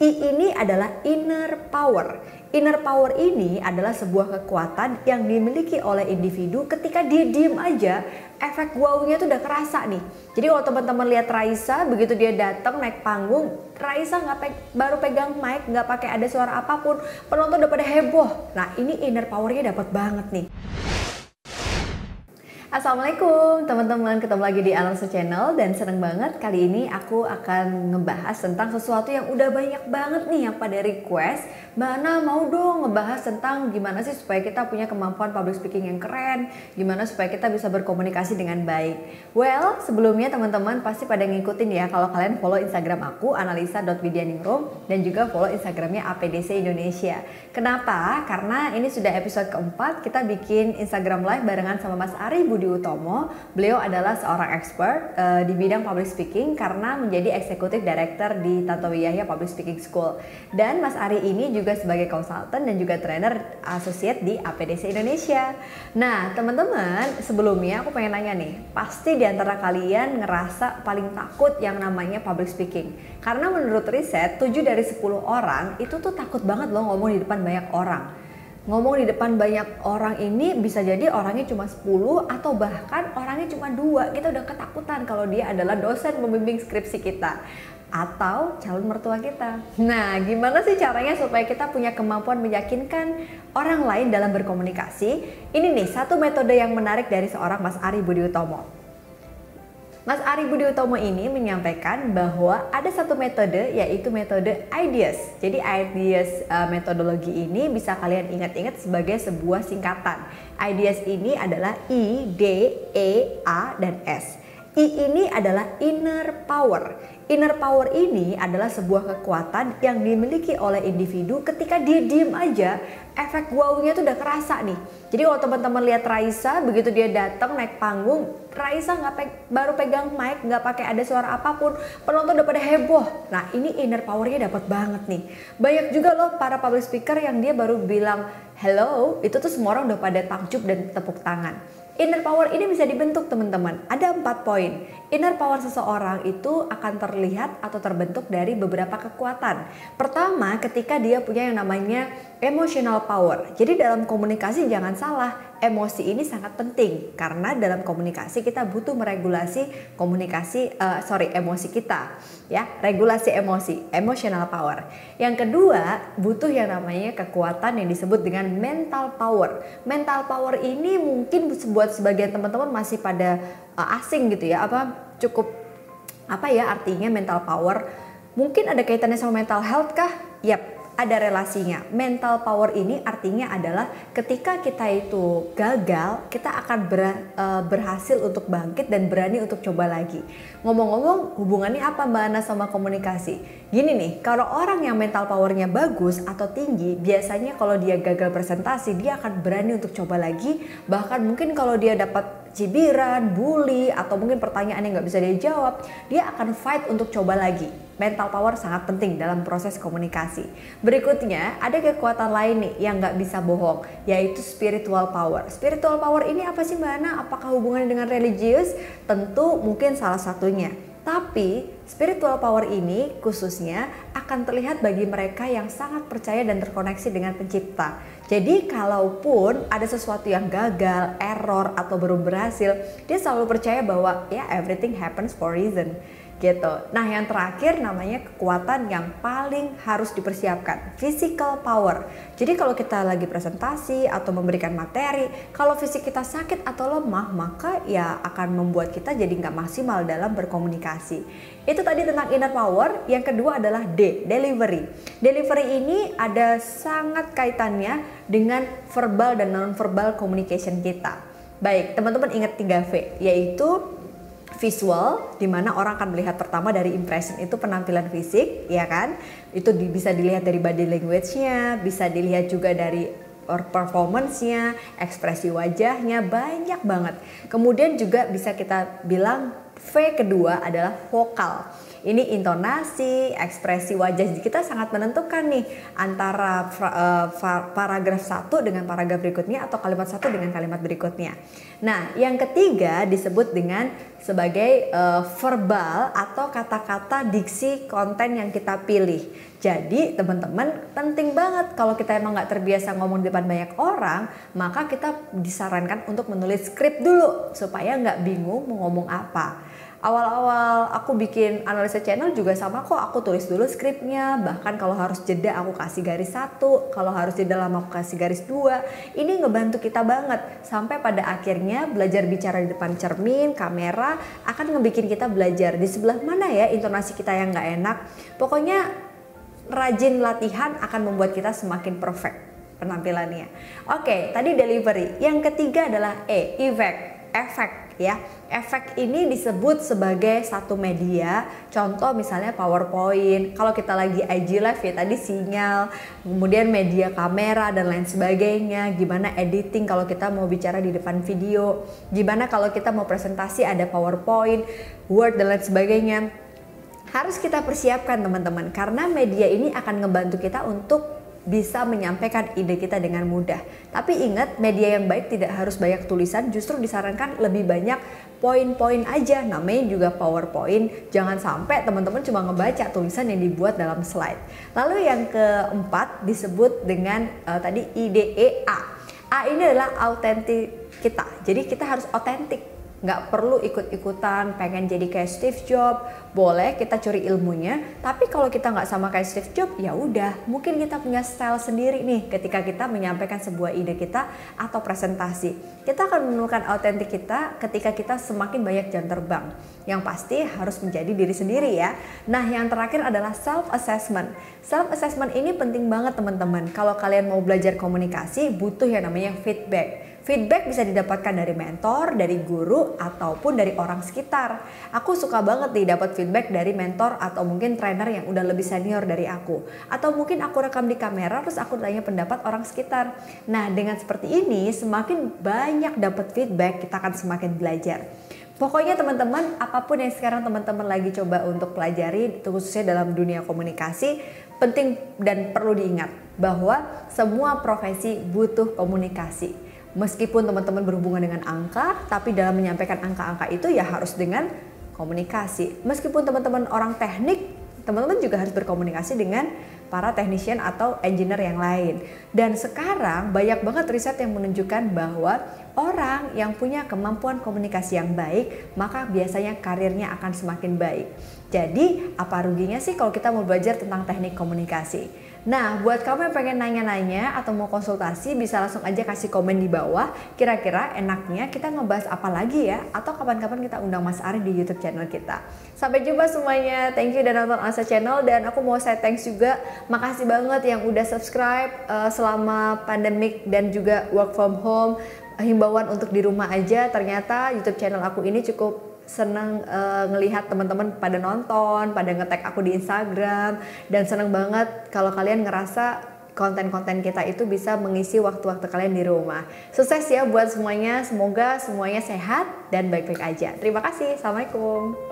I ini adalah inner power. Inner power ini adalah sebuah kekuatan yang dimiliki oleh individu ketika dia diem aja, efek wow-nya tuh udah kerasa nih. Jadi kalau teman-teman lihat Raisa, begitu dia datang naik panggung, Raisa nggak pe baru pegang mic, nggak pakai ada suara apa pun, penonton udah pada heboh. Nah ini inner powernya dapat banget nih. Assalamualaikum teman-teman, ketemu lagi di Alonso Channel dan seneng banget kali ini aku akan ngebahas tentang sesuatu yang udah banyak banget nih yang pada request Mana mau dong ngebahas tentang gimana sih supaya kita punya kemampuan public speaking yang keren Gimana supaya kita bisa berkomunikasi dengan baik Well, sebelumnya teman-teman pasti pada ngikutin ya kalau kalian follow Instagram aku analisa.widianingrum dan juga follow Instagramnya APDC Indonesia Kenapa? Karena ini sudah episode keempat kita bikin Instagram live barengan sama Mas Ari Budi Utomo. Beliau adalah seorang expert uh, di bidang public speaking karena menjadi eksekutif director di Tantowi Yahya Public Speaking School. Dan Mas Ari ini juga sebagai konsultan dan juga trainer associate di APDC Indonesia. Nah, teman-teman, sebelumnya aku pengen nanya nih, pasti di antara kalian ngerasa paling takut yang namanya public speaking. Karena menurut riset, 7 dari 10 orang itu tuh takut banget loh ngomong di depan banyak orang ngomong di depan banyak orang ini bisa jadi orangnya cuma 10 atau bahkan orangnya cuma dua kita udah ketakutan kalau dia adalah dosen pembimbing skripsi kita atau calon mertua kita. Nah, gimana sih caranya supaya kita punya kemampuan meyakinkan orang lain dalam berkomunikasi? Ini nih satu metode yang menarik dari seorang Mas Ari Budi Utomo. Mas Ari Budi Utomo ini menyampaikan bahwa ada satu metode yaitu metode IDEAS. Jadi IDEAS uh, metodologi ini bisa kalian ingat-ingat sebagai sebuah singkatan. IDEAS ini adalah I, D, E, A, dan S. I ini adalah inner power. Inner power ini adalah sebuah kekuatan yang dimiliki oleh individu ketika dia diem aja, efek wow-nya tuh udah kerasa nih. Jadi kalau teman-teman lihat Raisa, begitu dia datang naik panggung, Raisa nggak pe baru pegang mic, nggak pakai ada suara apa pun, penonton udah pada heboh. Nah ini inner powernya dapat banget nih. Banyak juga loh para public speaker yang dia baru bilang hello, itu tuh semua orang udah pada takjub dan tepuk tangan. Inner power ini bisa dibentuk teman-teman. Ada empat poin. Inner power seseorang itu akan terlihat atau terbentuk dari beberapa kekuatan. Pertama, ketika dia punya yang namanya emotional power. Jadi dalam komunikasi jangan salah, emosi ini sangat penting karena dalam komunikasi kita butuh meregulasi komunikasi uh, sorry emosi kita ya regulasi emosi emotional power yang kedua butuh yang namanya kekuatan yang disebut dengan mental power mental power ini mungkin buat sebagian teman-teman masih pada uh, asing gitu ya apa cukup apa ya artinya mental power. Mungkin ada kaitannya sama mental health kah? Yap ada relasinya. Mental power ini artinya adalah ketika kita itu gagal, kita akan ber, uh, berhasil untuk bangkit dan berani untuk coba lagi. Ngomong-ngomong, hubungannya apa Mbak Ana sama komunikasi? Gini nih, kalau orang yang mental powernya bagus atau tinggi, biasanya kalau dia gagal presentasi, dia akan berani untuk coba lagi. Bahkan mungkin kalau dia dapat cibiran, bully, atau mungkin pertanyaan yang nggak bisa dia jawab, dia akan fight untuk coba lagi mental power sangat penting dalam proses komunikasi. Berikutnya, ada kekuatan lain nih yang nggak bisa bohong, yaitu spiritual power. Spiritual power ini apa sih Mbak Ana? Apakah hubungannya dengan religius? Tentu mungkin salah satunya. Tapi spiritual power ini khususnya akan terlihat bagi mereka yang sangat percaya dan terkoneksi dengan pencipta. Jadi kalaupun ada sesuatu yang gagal, error atau belum berhasil, dia selalu percaya bahwa ya everything happens for reason gitu. Nah, yang terakhir namanya kekuatan yang paling harus dipersiapkan, physical power. Jadi kalau kita lagi presentasi atau memberikan materi, kalau fisik kita sakit atau lemah, maka ya akan membuat kita jadi nggak maksimal dalam berkomunikasi. Itu tadi tentang inner power. Yang kedua adalah D, delivery. Delivery ini ada sangat kaitannya dengan verbal dan non-verbal communication kita. Baik, teman-teman ingat 3V, yaitu visual di mana orang akan melihat pertama dari impression itu penampilan fisik ya kan? Itu di, bisa dilihat dari body language-nya bisa dilihat juga dari performance-nya ekspresi wajahnya banyak banget. Kemudian juga bisa kita bilang V kedua adalah vokal Ini intonasi, ekspresi wajah kita sangat menentukan nih antara uh, paragraf satu dengan paragraf berikutnya atau kalimat satu dengan kalimat berikutnya. Nah, yang ketiga disebut dengan sebagai uh, verbal atau kata-kata diksi konten yang kita pilih. Jadi teman-teman penting banget kalau kita emang nggak terbiasa ngomong di depan banyak orang, maka kita disarankan untuk menulis skrip dulu supaya nggak bingung mau ngomong apa awal-awal aku bikin analisa channel juga sama kok aku tulis dulu skripnya. Bahkan kalau harus jeda aku kasih garis satu. Kalau harus jeda lama aku kasih garis dua. Ini ngebantu kita banget. Sampai pada akhirnya belajar bicara di depan cermin kamera akan ngebikin kita belajar di sebelah mana ya intonasi kita yang nggak enak. Pokoknya rajin latihan akan membuat kita semakin perfect penampilannya. Oke, tadi delivery. Yang ketiga adalah E, effect, efek ya. Efek ini disebut sebagai satu media. Contoh misalnya PowerPoint. Kalau kita lagi IG live ya tadi sinyal, kemudian media kamera dan lain sebagainya. Gimana editing kalau kita mau bicara di depan video. Gimana kalau kita mau presentasi ada PowerPoint, Word dan lain sebagainya harus kita persiapkan teman-teman karena media ini akan ngebantu kita untuk bisa menyampaikan ide kita dengan mudah. Tapi ingat, media yang baik tidak harus banyak tulisan, justru disarankan lebih banyak poin-poin aja. Namanya juga PowerPoint. Jangan sampai teman-teman cuma ngebaca tulisan yang dibuat dalam slide. Lalu yang keempat disebut dengan uh, tadi IDEA. A ini adalah autentik kita. Jadi kita harus otentik nggak perlu ikut-ikutan pengen jadi kayak Steve Jobs. Boleh kita curi ilmunya tapi kalau kita nggak sama kayak Steve Jobs ya udah. Mungkin kita punya style sendiri nih ketika kita menyampaikan sebuah ide kita atau presentasi. Kita akan menemukan autentik kita ketika kita semakin banyak jam terbang. Yang pasti harus menjadi diri sendiri ya. Nah yang terakhir adalah self assessment self assessment ini penting banget teman-teman. Kalau kalian mau belajar komunikasi butuh yang namanya feedback Feedback bisa didapatkan dari mentor, dari guru, ataupun dari orang sekitar. Aku suka banget nih dapat feedback dari mentor atau mungkin trainer yang udah lebih senior dari aku. Atau mungkin aku rekam di kamera terus aku tanya pendapat orang sekitar. Nah dengan seperti ini semakin banyak dapat feedback kita akan semakin belajar. Pokoknya teman-teman, apa pun yang sekarang teman-teman lagi coba untuk pelajari, khususnya dalam dunia komunikasi, penting dan perlu diingat bahwa semua profesi butuh komunikasi meskipun teman-teman berhubungan dengan angka, tapi dalam menyampaikan angka-angka itu ya harus dengan komunikasi. Meskipun teman-teman orang teknik, teman-teman juga harus berkomunikasi dengan para technician atau engineer yang lain. Dan sekarang banyak banget riset yang menunjukkan bahwa orang yang punya kemampuan komunikasi yang baik, maka biasanya karirnya akan semakin baik. Jadi, apa ruginya sih kalau kita mau belajar tentang teknik komunikasi? Nah, buat kamu yang pengen nanya-nanya atau mau konsultasi, bisa langsung aja kasih komen di bawah. Kira-kira enaknya kita ngebahas apa lagi ya? Atau kapan-kapan kita undang Mas Ari di YouTube channel kita. Sampai jumpa semuanya. Thank you udah nonton Asa Channel dan aku mau saya thanks juga. Makasih banget yang udah subscribe uh, selama pandemik dan juga work from home. Himbauan untuk di rumah aja. Ternyata YouTube channel aku ini cukup seneng uh, ngelihat teman-teman pada nonton, pada ngetek aku di Instagram dan seneng banget kalau kalian ngerasa konten-konten kita itu bisa mengisi waktu-waktu kalian di rumah. Sukses ya buat semuanya, semoga semuanya sehat dan baik-baik aja. Terima kasih, Assalamualaikum.